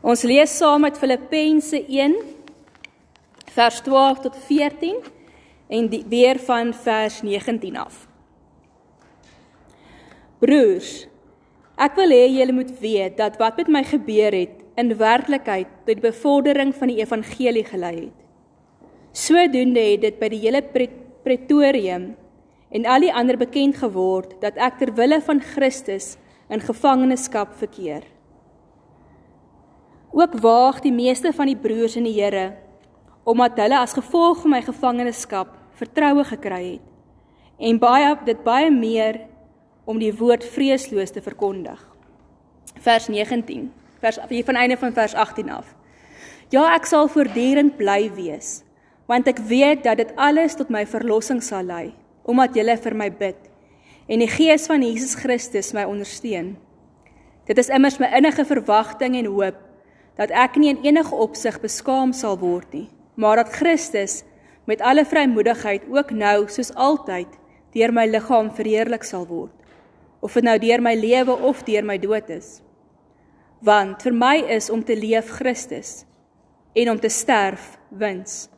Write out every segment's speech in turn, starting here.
Ons lees saam met Filippense 1 vers 12 tot 14 en die, weer van vers 19 af. Broers, ek wil hê julle moet weet dat wat met my gebeur het in werklikheid tot die bevordering van die evangelie gelei het. Sodoende het dit by die hele pretorium en al die ander bekend geword dat ek ter wille van Christus in gevangenskap verkeer. Ook waag die meeste van die broers in die Here omdat hulle as gevolg van my gevangenskap vertroue gekry het en baie dit baie meer om die woord vreesloos te verkondig. Vers 19. Vers van einde van vers 18 af. Ja, ek sal voortdurend bly wees, want ek weet dat dit alles tot my verlossing sal lei, omdat julle vir my bid en die gees van Jesus Christus my ondersteun. Dit is immers my innige verwagting en hoop dat ek nie in enige opsig beskaam sal word nie, maar dat Christus met alle vrymoedigheid ook nou soos altyd deur my liggaam verheerlik sal word, of dit nou deur my lewe of deur my dood is. Want vir my is om te leef Christus en om te sterf wins.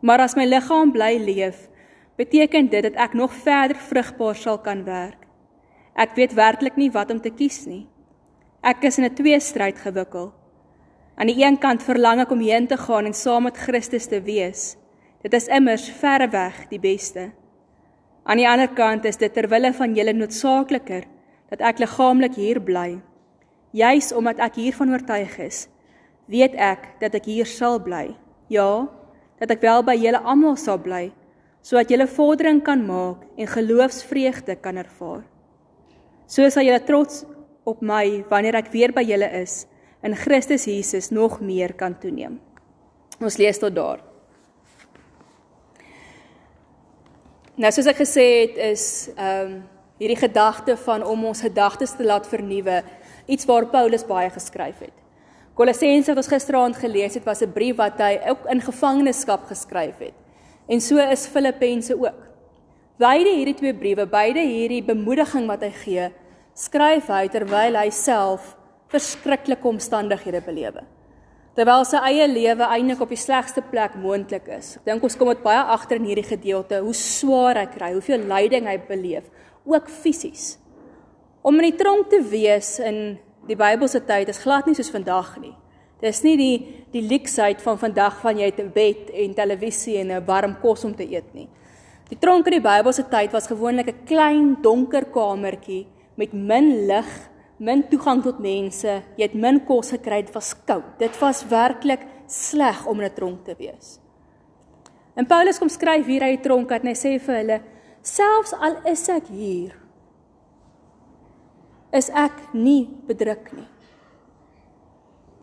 Maar as my liggaam bly leef, beteken dit dat ek nog verder vrugbaar sal kan werk. Ek weet werklik nie wat om te kies nie. Ek is in 'n tweestryd gewikkeld. Aan die een kant verlang ek om heen te gaan en saam met Christus te wees. Dit is immers verre weg die beste. Aan die ander kant is dit ter wille van julle noodsaakliker dat ek liggaamlik hier bly. Juis omdat ek hiervan oortuig is, weet ek dat ek hier sal bly. Ja, dat ek wel by julle almal sal bly, sodat julle vordering kan maak en geloofsvreugde kan ervaar. So sal julle trots op my wanneer ek weer by julle is in Christus Jesus nog meer kan toeneem. Ons lees tot daar. Nou soos ek gesê het is ehm um, hierdie gedagte van om ons gedagtes te laat vernuwe iets waar Paulus baie geskryf het. Kolossense wat ons gisteraand gelees het was 'n brief wat hy ook in gevangenskap geskryf het. En so is Filippense ook. Beide hierdie twee briewe, beide hierdie bemoediging wat hy gee, skryf hy terwyl hy self verskriklike omstandighede belewe. Terwyl sy eie lewe eintlik op die slegste plek moontlik is. Ek dink ons kom dit baie agter in hierdie gedeelte hoe swaar hy kry, hoeveel lyding hy beleef, ook fisies. Om in die tronk te wees in die Bybelse tyd is glad nie soos vandag nie. Dis nie die die leksheid van vandag van jy het 'n bed en televisie en 'n warm kos om te eet nie. Die tronk in die Bybelse tyd was gewoonlik 'n klein donker kamertjie met min lig min toegang tot mense, jy het min kos gekry, dit was koud. Dit was werklik sleg om in 'n tronk te wees. En Paulus kom skryf hier uit die tronk en hy sê vir hulle: "Selfs al is ek hier, is ek nie bedruk nie.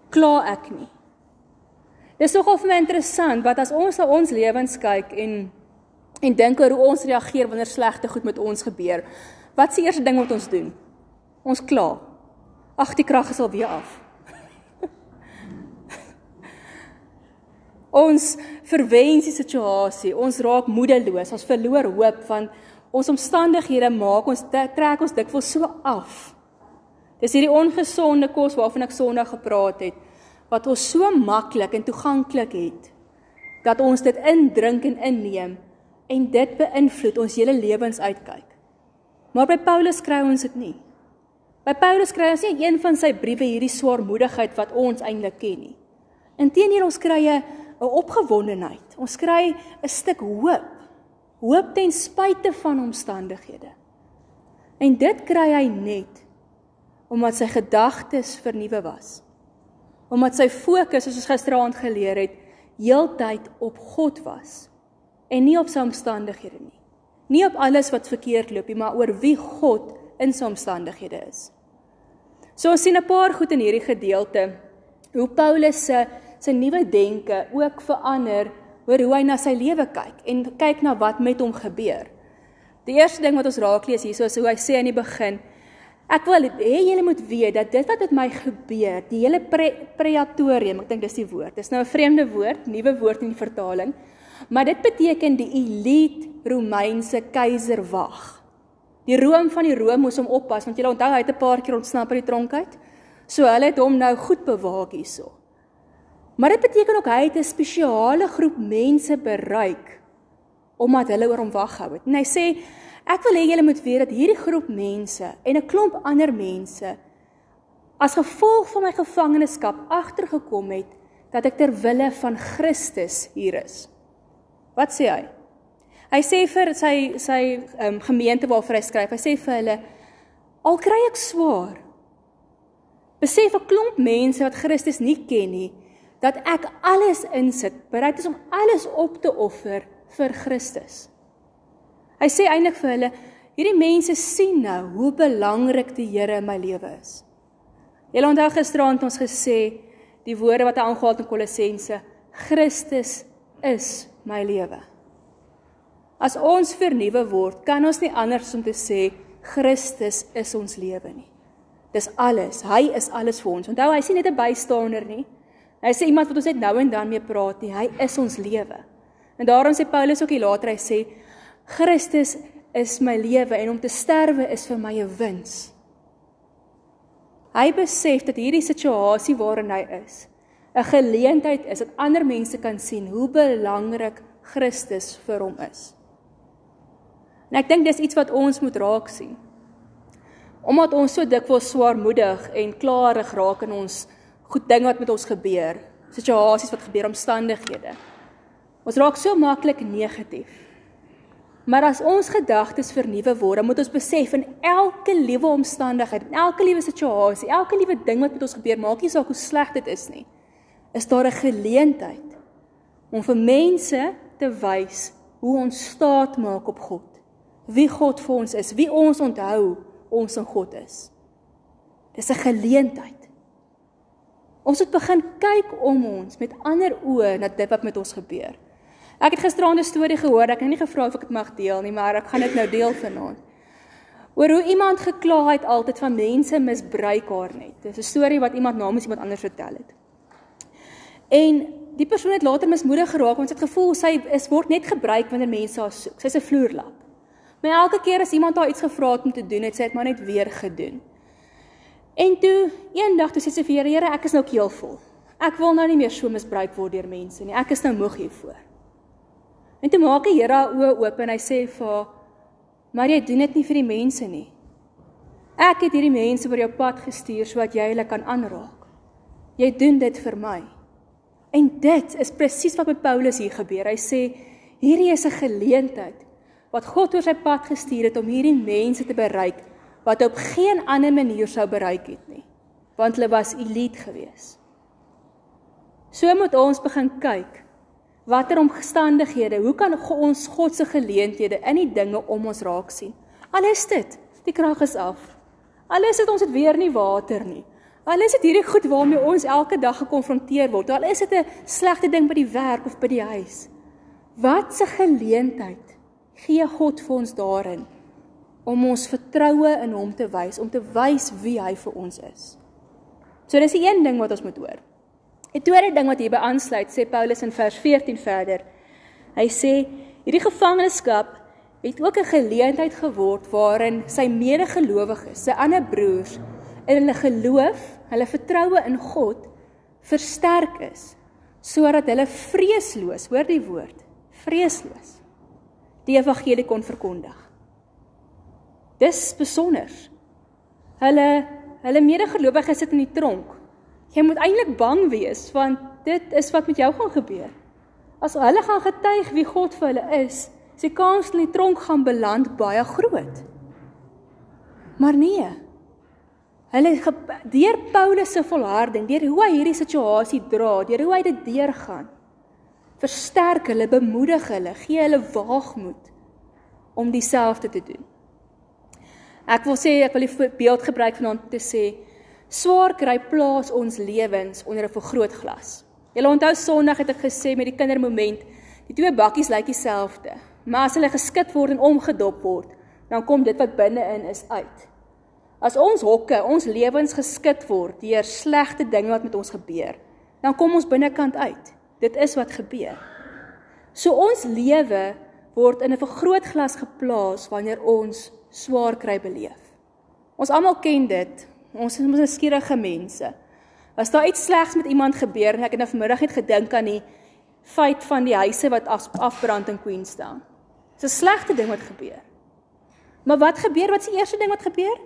Kla ek nie." Dis nogal vir my interessant wat as ons na ons lewens kyk en en dink oor hoe ons reageer wanneer slegte goed met ons gebeur. Wat is die eerste ding wat ons doen? Ons kla. Ag, die krag is al weer af. ons verwens die situasie. Ons raak moedeloos. Ons verloor hoop want ons omstandighede maak ons trek ons dikwels so af. Dis hierdie ongesonde kos waarvan ek Sondag gepraat het wat ons so maklik en toeganklik het dat ons dit indrink en inneem en dit beïnvloed ons hele lewensuitkyk. Maar by Paulus kry ons dit nie. By Paulus kry ons nie een van sy briewe hierdie swaarmoedigheid wat ons eintlik ken nie. Inteendeel ons kry 'n opgewondenheid. Ons kry 'n stuk hoop. Hoop ten spyte van omstandighede. En dit kry hy net omdat sy gedagtes vernuwe was. Omdat sy fokus, soos ons gisteraand geleer het, heeltyd op God was en nie op sy omstandighede nie. Nie op alles wat verkeerd loop nie, maar oor wie God in sy omstandighede is. So ons sien 'n paar goed in hierdie gedeelte hoe Paulus se sy nuwe denke ook verander oor hoe hy na sy lewe kyk en kyk na wat met hom gebeur. Die eerste ding wat ons raak lees hierso is hoe hy sê aan die begin Ek wil hê julle moet weet dat dit wat met my gebeur, die hele pre preatorium, ek dink dis die woord. Dis nou 'n vreemde woord, nuwe woord in die vertaling, maar dit beteken die elite Romeinse keiserwag. Die room van die Rome moes hom oppas want jy onthou hy het 'n paar keer ontsnap uit die tronk uit. So hulle het hom nou goed bewaak hierso. Maar dit beteken ook hy het 'n spesiale groep mense bereik omdat hulle oor hom wag gehou het. En hy sê ek wil hê julle moet weet dat hierdie groep mense en 'n klomp ander mense as gevolg van my gevangenskap agtergekom het dat ek ter wille van Christus hier is. Wat sê hy? Hy sê vir sy sy um, gemeente waarvoor hy skryf, hy sê vir hulle al kry ek swaar. Besef 'n klomp mense wat Christus nie ken nie, dat ek alles insit, bereid is om alles op te offer vir Christus. Hy sê eintlik vir hulle, hierdie mense sien nou hoe belangrik die Here in my lewe is. Julle onthou gisteraand ons gesê die woorde wat hy aangehaal het in Kolossense, Christus is my lewe. As ons vernuwe word, kan ons nie anders om te sê Christus is ons lewe nie. Dis alles. Hy is alles vir ons. Onthou, hy sien net 'n bystaander nie. Hy sê iemand wat ons net nou en dan mee praat nie, hy is ons lewe. En daarom sê Paulus ook hier later hy sê Christus is my lewe en om te sterwe is vir my 'n wins. Hy besef dat hierdie situasie waarin hy is 'n geleentheid is dat ander mense kan sien hoe belangrik Christus vir hom is. En ek dink dis iets wat ons moet raak sien. Omdat ons so dikwels swaarmoedig en klaarig raak in ons goed ding wat met ons gebeur, situasies wat gebeur, omstandighede. Ons raak so maklik negatief. Maar as ons gedagtes vernuwe word, dan moet ons besef in elke liewe omstandigheid, in elke liewe situasie, elke liewe ding wat met ons gebeur, maak nie saak hoe sleg dit is nie, is daar 'n geleentheid om vir mense te wys hoe ons staat maak op God. Wie God vir ons is, wie ons onthou ons in God is. Dis 'n geleentheid. Ons moet begin kyk om ons met ander oë na dit wat met ons gebeur. Ek het gisteraand 'n storie gehoor, ek het nie gevra of ek dit mag deel nie, maar ek gaan dit nou deel vanaand. Oor hoe iemand gekla het altyd van mense misbruik haar net. Dis 'n storie wat iemand namens iemand anders vertel het. En die persoon het later mismoedig geraak want sy het gevoel sy is word net gebruik wanneer mense haar soek. Sy's 'n vloerlap. Maar elke keer as iemand haar iets gevra het om te doen, het sy dit maar net weer gedoen. En toe eendag toe sê sy vir Here, Here, ek is nou keelvol. Ek wil nou nie meer so misbruik word deur mense nie. Ek is nou moeg hiervoor. En toe maak die Here haar oë oop en hy sê vir haar, "Maar jy doen dit nie vir die mense nie. Ek het hierdie mense oor jou pad gestuur sodat jy hulle kan aanraak. Jy doen dit vir my." En dit is presies wat met Paulus hier gebeur. Hy sê, "Hierdie is 'n geleentheid wat God oor sy pad gestuur het om hierdie mense te bereik wat op geen ander manier sou bereik het nie, want hulle was elite geweest. So moet ons begin kyk watter omstandighede, hoe kan ons God se geleenthede in die dinge om ons raak sien? Al is dit, die krag is af. Al is dit ons het weer nie water nie. Al is dit hierdie goed waarmee ons elke dag gekonfronteer word. Al is dit 'n slegte ding by die werk of by die huis. Wat 'n geleentheid gee God vir ons daarin om ons vertroue in hom te wys, om te wys wie hy vir ons is. So dis die een ding wat ons moet hoor. Die tweede ding wat hierby aansluit, sê Paulus in vers 14 verder. Hy sê hierdie gevangenskap het ook 'n geleentheid geword waarin sy medegelowiges, sy ander broers in hulle geloof, hulle vertroue in God versterk is sodat hulle vreesloos, hoor die woord, vreesloos die evangelie kon verkondig. Dis besonder. Hulle hulle medegelowiges sit in die tronk. Jy moet eintlik bang wees want dit is wat met jou gaan gebeur. As hulle gaan getuig wie God vir hulle is, is die kans dat hulle tronk gaan beland baie groot. Maar nee. Hulle deur Paulus se volharding, deur hoe hy hierdie situasie dra, deur hoe hy dit deurgaan, versterk hulle, bemoedig hulle, gee hulle waagmoed om dieselfde te doen. Ek wil sê ek wil die beeld gebruik vanaand te sê swaar kry plaas ons lewens onder 'n vergrootglas. Julle onthou Sondag het ek gesê met die kindermoment, die twee bakkies lyk dieselfde, maar as hulle geskit word en omgedop word, dan kom dit wat binne-in is uit. As ons hokke, ons lewens geskit word deur slegte dinge wat met ons gebeur, dan kom ons binnekant uit. Dit is wat gebeur. So ons lewe word in 'n vergrootglas geplaas wanneer ons swaar kry beleef. Ons almal ken dit. Ons is mos skierige mense. As daar iets slegs met iemand gebeur en ek het nou vanmiddag net gedink aan die feit van die huise wat af, afbrand in Queenstown. Dis 'n slegte ding wat gebeur. Maar wat gebeur? Wat is die eerste ding wat gebeur?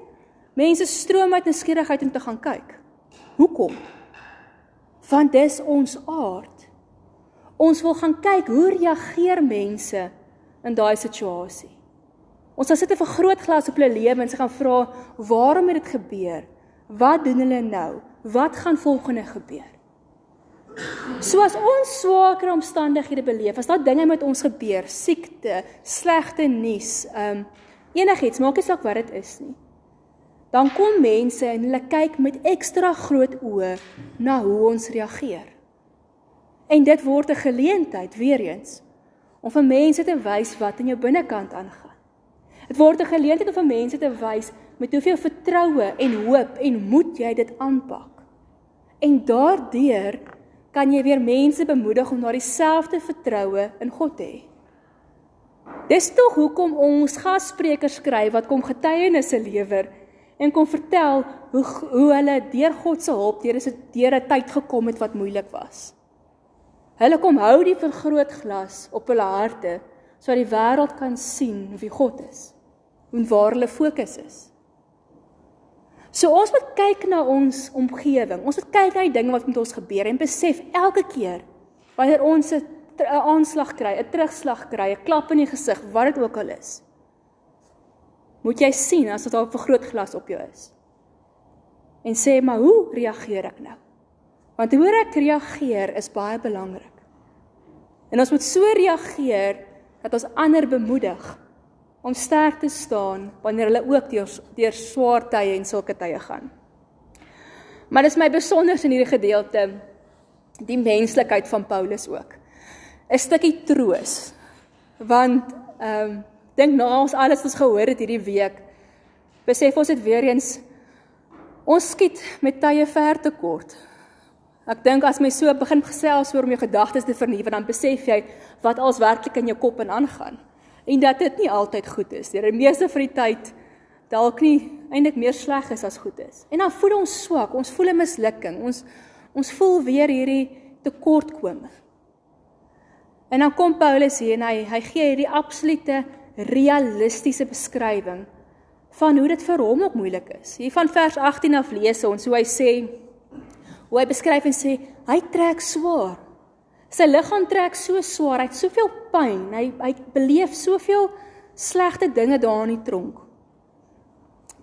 Mense stroom uit nuuskierigheid om te gaan kyk. Hoekom? Want dis ons aard. Ons wil gaan kyk hoe reageer mense in daai situasie. Ons sal sit 'n vergrootglas op hulle lewens en gaan vra, "Waarom het dit gebeur? Wat doen hulle nou? Wat gaan volgende gebeur?" So as ons swaker omstandighede beleef, as daar dinge met ons gebeur, siekte, slegte nuus, ehm um, enigiets, maak nie saak wat dit is nie. Dan kom mense en hulle kyk met ekstra groot oë na hoe ons reageer. En dit word 'n geleentheid weer eens om vir mense te wys wat in jou binnekant aangaan. Dit word 'n geleentheid om vir mense te wys met hoeveel vertroue en hoop en moed jy dit aanpak. En daardeur kan jy weer mense bemoedig om daardie selfde vertroue in God te hê. Dis tog hoekom ons gassprekers skryf wat kom getuienisse lewer en kom vertel hoe hoe hulle deur God se hulp deur 'n deur 'n tyd gekom het wat moeilik was. Hulle kom hou die vergrootglas op hulle harte sodat die wêreld kan sien wie God is en waar hulle fokus is. So ons moet kyk na ons omgewing. Ons moet kyk na die dinge wat met ons gebeur en besef elke keer wanneer ons 'n aanslag kry, 'n terugslag kry, 'n klap in die gesig, wat dit ook al is, moet jy sien as dit daar 'n vergrootglas op jou is. En sê maar hoe reageer ek nou? Want hoe ek reageer is baie belangrik. En ons moet so reageer dat ons ander bemoedig om sterk te staan wanneer hulle ook deur deur swaar tye en sulke tye gaan. Maar dis my besonder in hierdie gedeelte die menslikheid van Paulus ook. 'n Stukkie troos. Want ehm um, dink na ons alles wat ons gehoor het hierdie week, besef ons dit weer eens ons skiet met tye ver te kort. Ek dink as my so begin gesels oor om jou gedagtes te vernuwe, dan besef jy wat als werklik in jou kop en aangaan en dat dit nie altyd goed is. Die meeste van die tyd dalk nie eintlik meer sleg is as goed is. En dan voel ons swak, ons voel 'n mislukking. Ons ons voel weer hierdie tekortkome. En dan kom Paulus hier en hy hy gee hierdie absolute realistiese beskrywing van hoe dit vir hom ook moeilik is. Hier van vers 18 af lees ons hoe hy sê hoe hy beskryf en sê hy trek swaar. Sy liggaam trek so swaar, hy het soveel pyn, hy hy beleef soveel slegte dinge daar in die tronk.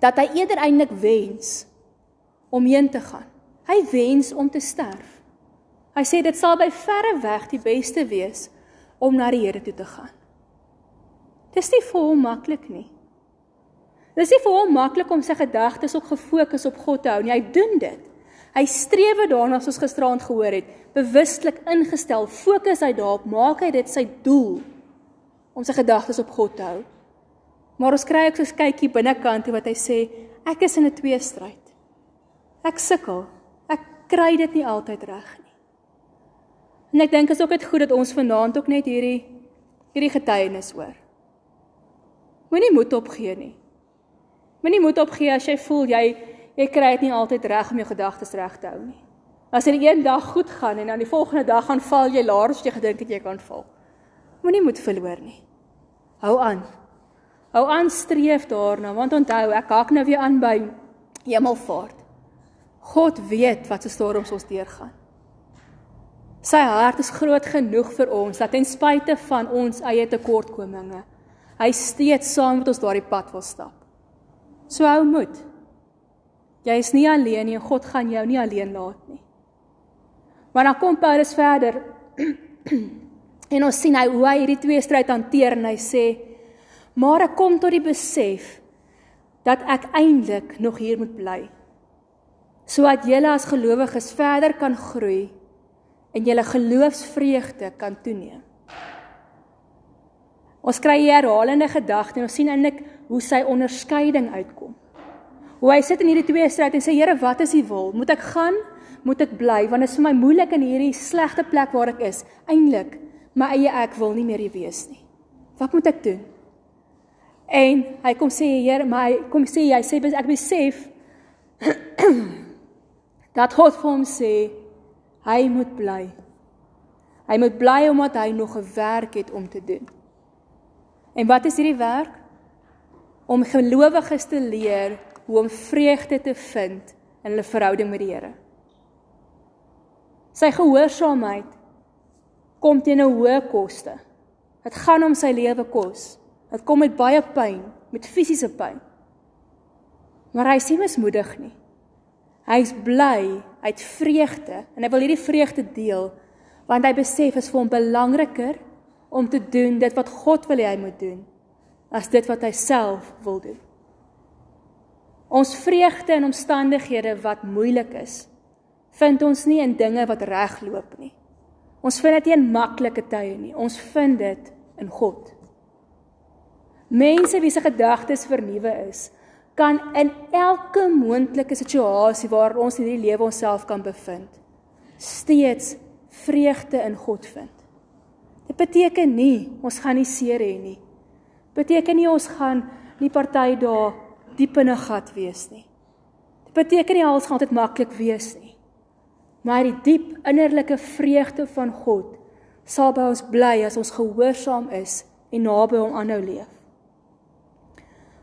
Dat hy eerder eintlik wens om heen te gaan. Hy wens om te sterf. Hy sê dit sal by verre weg die beste wees om na die Here toe te gaan. Dis nie vir hom maklik nie. Dis nie vir hom maklik om sy gedagtes op gefokus op God te hou nie. Hy doen dit. Hy streef daarna soos gisteraand gehoor het, bewustelik ingestel, fokus hy daarop, maak hy dit sy doel om sy gedagtes op God te hou. Maar ons kry ook so 'n kykie binnekant wat hy sê, ek is in 'n tweestryd. Ek sukkel. Ek kry dit nie altyd reg nie. En ek dink is ook dit goed dat ons vanaand ook net hierdie hierdie getuienis hoor. Moenie moed opgee nie. Moenie moed opgee as jy voel jy jy kry dit nie altyd reg om jou gedagtes reg te hou nie. As dit een dag goed gaan en dan die volgende dag gaan val jy laer as jy gedink het jy kan val. Moenie moed verloor nie. Hou aan. Hou aan streef daarna want onthou ek hak nou weer aan by hemelvaart. God weet wat se storms ons deurgaan. Sy hart is groot genoeg vir ons dat ten spyte van ons eie tekortkominge, hy steeds saam met ons daardie pad wil stap. So hou moed. Jy is nie alleen nie God gaan jou nie alleen laat nie. Maar dan kom Paulus verder en ons sien hy hoe hy hierdie twee stryd hanteer en hy sê: "Maar ek kom tot die besef dat ek eintlik nog hier moet bly sodat julle as gelowiges verder kan groei en julle geloofsvreugde kan toeneem." Ons kry hier herhalende gedagte en ons sien eintlik hoe sy onderskeiding uitkom. Hoe hy sit in hierdie twee stryd en sê Here, wat is U wil? Moet ek gaan? Moet ek bly? Want dit is vir my moeilik in hierdie slegte plek waar ek is. Eindelik, my eie ek wil nie meer hier wees nie. Wat moet ek doen? En hy kom sê Here, maar hy kom sê hy sê ek besef dat God vir hom sê hy moet bly. Hy moet bly omdat hy nog 'n werk het om te doen. En wat is hierdie werk? Om gelowiges te leer hoe om vreugde te vind in hulle verhouding met die Here. Sy gehoorsaamheid kom teen 'n hoë koste. Dit gaan om sy lewe kos. Dit kom met baie pyn, met fisiese pyn. Maar hy sien mismoedig nie. Hy's bly, hy't vreugde en hy wil hierdie vreugde deel want hy besef is vir hom belangriker om te doen dit wat God wil hê hy moet doen as dit wat hy self wil doen. Ons vreugde in omstandighede wat moeilik is, vind ons nie in dinge wat regloop nie. Ons vind dit nie in maklike tye nie. Ons vind dit in God. Mense wie se gedagtes vernuwe is, kan in elke moontlike situasie waar ons in hierdie lewe onsself kan bevind, steeds vreugde in God vind. Dit beteken nie ons gaan nie seer hê nie. Beteken nie ons gaan nie party dae diep in 'n gat wees nie. Dit beteken nie alles gaan altyd maklik wees nie. Maar die diep innerlike vreugde van God sal by ons bly as ons gehoorsaam is en naby hom aanhou leef.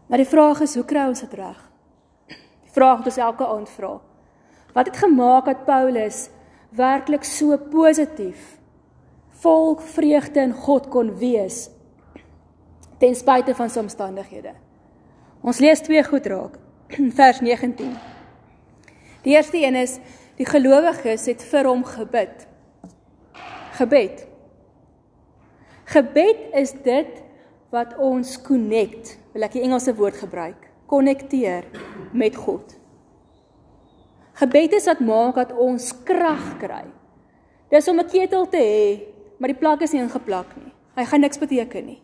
Maar die vraag is, hoe kry ons dit reg? Die vraag wat ons elke aand vra. Wat het gemaak dat Paulus werklik so positief vol vreugde in God kon wees ten spyte van sy omstandighede. Ons lees twee goed raak. Vers 19. Die eerste een is die gelowiges het vir hom gebid. Gebed. Gebed is dit wat ons connect, wil ek die Engelse woord gebruik, konnekteer met God. Gebed is wat maak dat ons krag kry. Dis om 'n ketel te hê, maar die plak is nie ingeplak nie. Hy gaan niks beteken nie.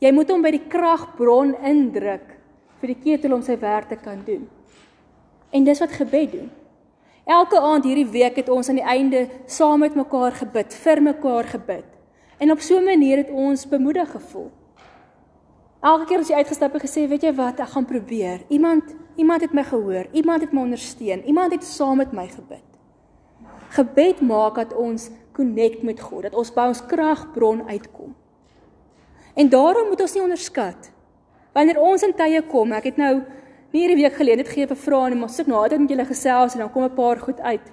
Jy moet hom by die kragbron indruk vir die ketel om sy werk te kan doen. En dis wat gebed doen. Elke aand hierdie week het ons aan die einde saam met mekaar gebid, vir mekaar gebid. En op so 'n manier het ons bemoedig gevoel. Elke keer as jy uitgestap het gesê, weet jy wat, ek gaan probeer. Iemand iemand het my gehoor, iemand het my ondersteun, iemand het saam met my gebid. Gebed maak dat ons connect met God, dat ons by ons kragbron uitkom. En daarom moet ons nie onderskat wanneer ons in tye kom. Ek het nou nie hierdie week gelede dit gee vir vrae nie, maar sit nou altyd met julle gesels en dan kom 'n paar goed uit.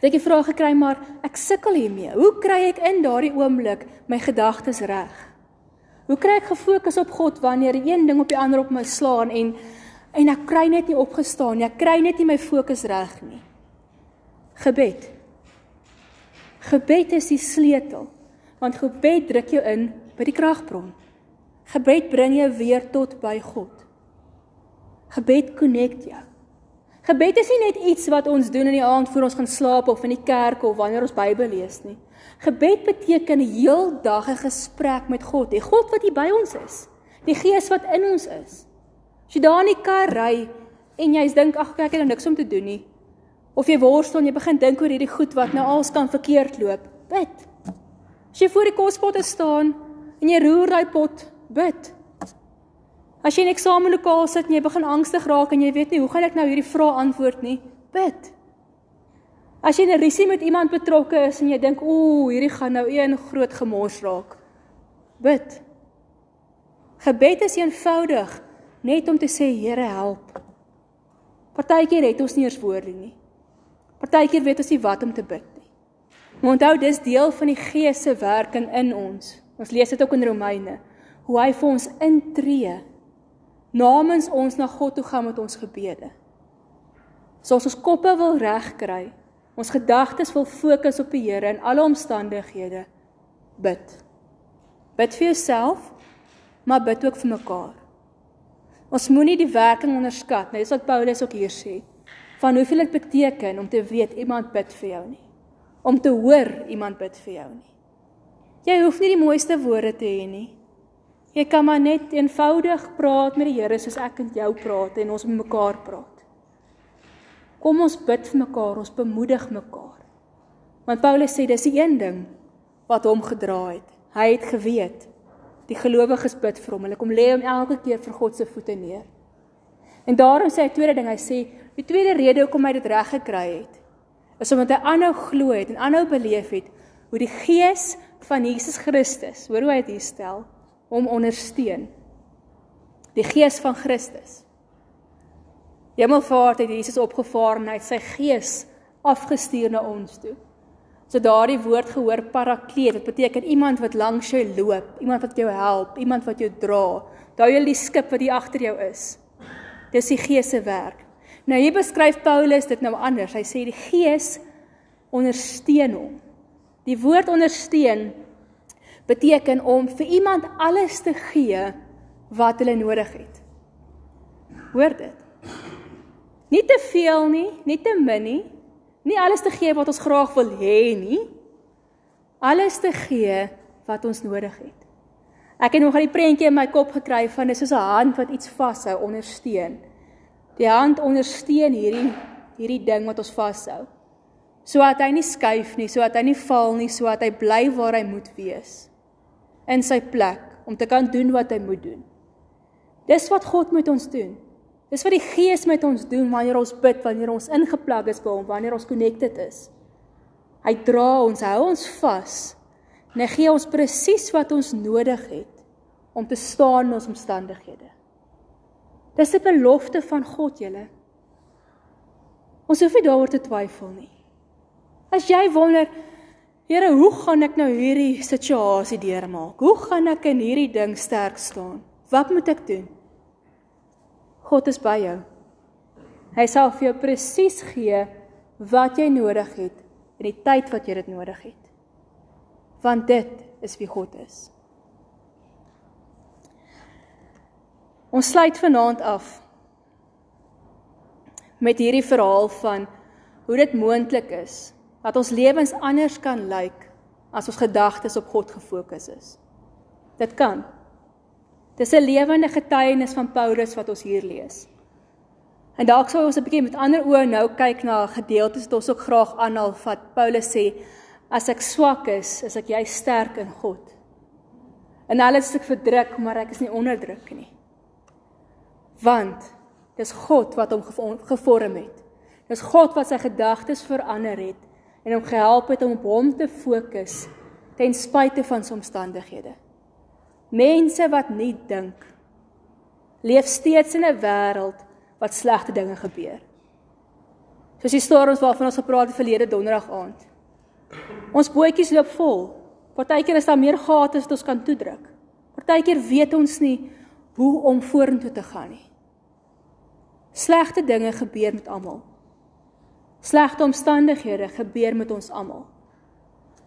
Het ek die vraag gekry, maar ek sukkel hiermee. Hoe kry ek in daardie oomblik my gedagtes reg? Hoe kry ek gefokus op God wanneer een ding op die ander op my slaan en en ek kry net nie opgestaan nie. Ek kry net nie my fokus reg nie. Gebed. Gebed is die sleutel. Want gebed druk jou in by die kragbron. Gebed bring jou weer tot by God. Gebed connect jou. Gebed is nie net iets wat ons doen in die aand voor ons gaan slaap of in die kerk of wanneer ons Bybel lees nie. Gebed beteken heeldag 'n gesprek met God, die God wat hier by ons is, die Gees wat in ons is. As jy daar in die kar ry en jy dink ag ek het nou niks om te doen nie, of jy worstel en jy begin dink oor hierdie goed wat nou als kan verkeerd loop, bid. As jy voor die kospotte staan en jy roer daai pot, bid. As jy in eksamenlokaal sit en jy begin angstig raak en jy weet nie hoe gaan ek nou hierdie vrae antwoord nie, bid. As jy 'n risie met iemand betrokke is en jy dink ooh, hierdie gaan nou een groot gemors raak, bid. Gebed is eenvoudig net om te sê Here help. Partykeer het ons nie eers woorde nie. Partykeer weet ons nie wat om te bid nie. Maar onthou dis deel van die Gees se werking in ons. Ons lees dit ook in Romeine hoe hy vir ons intree namens ons na God toe gaan met ons gebede. So as ons koppe wil regkry, ons gedagtes wil fokus op die Here in alle omstandighede, bid. Bid vir jouself, maar bid ook vir mekaar. Ons moenie die werking onderskat nie. Dis wat Paulus ook hier sê. Van hoeveel dit beteken om te weet iemand bid vir jou nie. Om te hoor iemand bid vir jou nie. Jy hoef nie die mooiste woorde te hê nie. Jy kan maar net eenvoudig praat met die Here soos ek en jou praat en ons met mekaar praat. Kom ons bid vir mekaar, ons bemoedig mekaar. Want Paulus sê dis die een ding wat hom gedra het. Hy het geweet die gelowiges bid vir hom. Hulle kom lê hom elke keer vir God se voete neer. En daarom sê hy tweede ding, hy sê die tweede rede hoekom hy dit reg gekry het, is omdat hy aanhou glo het en aanhou beleef het hoe die gees van Jesus Christus, hoor hoe hy dit stel, hom ondersteun. Die gees van Christus. Hemelvaart het Jesus opgevaar en hy het sy gees afgestuur na ons toe. So daardie woord gehoor parakleet, dit beteken iemand wat langs jou loop, iemand wat jou help, iemand wat jou dra. Daai jy die skip wat hier agter jou is. Dis die Gees se werk. Nou hier beskryf Paulus dit nou anders. Hy sê die Gees ondersteun hom. Die woord ondersteun beteken om vir iemand alles te gee wat hulle nodig het. Hoor dit. Nie te veel nie, nie te min nie. Nie alles te gee wat ons graag wil hê nie. Alles te gee wat ons nodig het. Ek het nog al die prentjie in my kop gekry van dis soos 'n hand wat iets vashou, ondersteun. Die hand ondersteun hierdie hierdie ding wat ons vashou. Sodat hy nie skuif nie, sodat hy nie val nie, sodat hy bly waar hy moet wees. In sy plek om te kan doen wat hy moet doen. Dis wat God met ons doen. Dis wat die Gees met ons doen wanneer ons bid, wanneer ons ingeplug is by hom, wanneer ons connected is. Hy dra ons, hou ons vas En hy gee ons presies wat ons nodig het om te staan in ons omstandighede. Dis 'n belofte van God, julle. Ons hoef nie daaroor te twyfel nie. As jy wonder, Here, hoe gaan ek nou hierdie situasie deurmaak? Hoe gaan ek in hierdie ding sterk staan? Wat moet ek doen? God is by jou. Hy sal vir jou presies gee wat jy nodig het in die tyd wat jy dit nodig het want dit is wie God is. Ons sluit vanaand af met hierdie verhaal van hoe dit moontlik is dat ons lewens anders kan lyk as ons gedagtes op God gefokus is. Dit kan. Dis 'n lewende getuienis van Paulus wat ons hier lees. En dalk sou ons 'n bietjie met ander oë nou kyk na gedeeltes wat ons ook graag aanhaal wat Paulus sê As ek swak is, is ek jy sterk in God. En alles is ek verdruk, maar ek is nie onderdruk nie. Want dis God wat hom gevorm het. Dis God wat sy gedagtes verander het en hom gehelp het om op hom te fokus ten spyte van sy omstandighede. Mense wat nie dink leef steeds in 'n wêreld wat slegte dinge gebeur. Soos die storms waarvan ons gepraat het verlede donderdag aand. Ons bootjies loop vol. Partykeer is daar meer gate as wat ons kan toedruk. Partykeer weet ons nie hoe om vorentoe te gaan nie. Slegte dinge gebeur met almal. Slegte omstandighede gebeur met ons almal.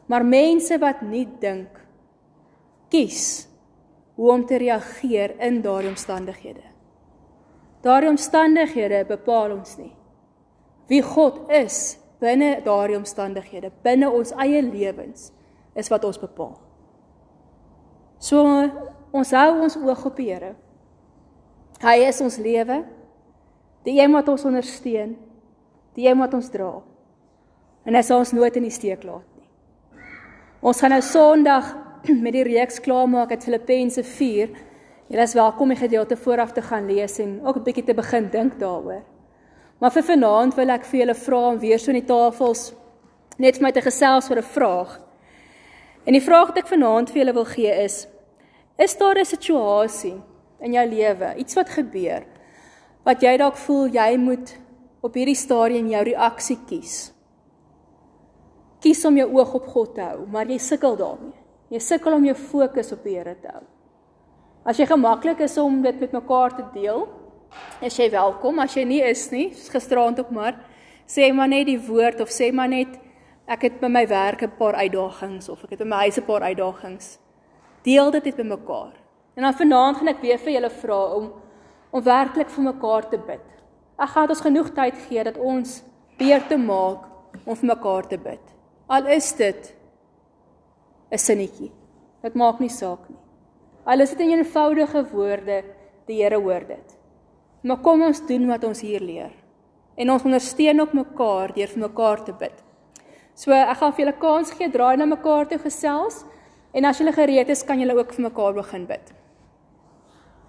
Maar mense wat nie dink kies hoe om te reageer in daardie omstandighede. Daardie omstandighede bepaal ons nie. Wie God is, binne daardie omstandighede, binne ons eie lewens is wat ons bepaal. So ons hou ons oog op die Here. Hy is ons lewe. Die een wat ons ondersteun, die een wat ons dra. En hy sal ons nooit in die steek laat nie. Ons gaan nou Sondag met die reeks klaarmaak uit Filippense 4. Julle is welkom om die gedeelte vooraf te gaan lees en ook 'n bietjie te begin dink daaroor. Maar vir vanaand wil ek vir julle vra om weer so in die tafels net vir my te gesels oor 'n vraag. En die vraag wat ek vanaand vir julle wil gee is: Is daar 'n situasie in jou lewe, iets wat gebeur wat jy dalk voel jy moet op hierdie stadium jou reaksie kies? Kies om jou oog op God te hou, maar jy sukkel daarmee. Jy sukkel om jou fokus op die Here te hou. As jy gemaklik is om dit met mekaar te deel, is jy welkom. As jy nie is nie, soos gisteraand ook maar, sê maar net die woord of sê maar net ek het by my werk 'n paar uitdagings of ek het by my huis 'n paar uitdagings. Deel dit net met mekaar. En dan vanaand gaan ek weer vir julle vra om om werklik vir mekaar te bid. Ek gaan ons genoeg tyd gee dat ons beer te maak om vir mekaar te bid. Al is dit 'n sinnetjie. Dit maak nie saak nie. Al is dit in eenvoudige woorde, die Here hoor dit. Maar kom ons doen wat ons hier leer. En ons ondersteun op mekaar deur vir mekaar te bid. So ek gaan vir julle kans gee, draai na mekaar toe gesels en as julle gereed is, kan julle ook vir mekaar begin bid.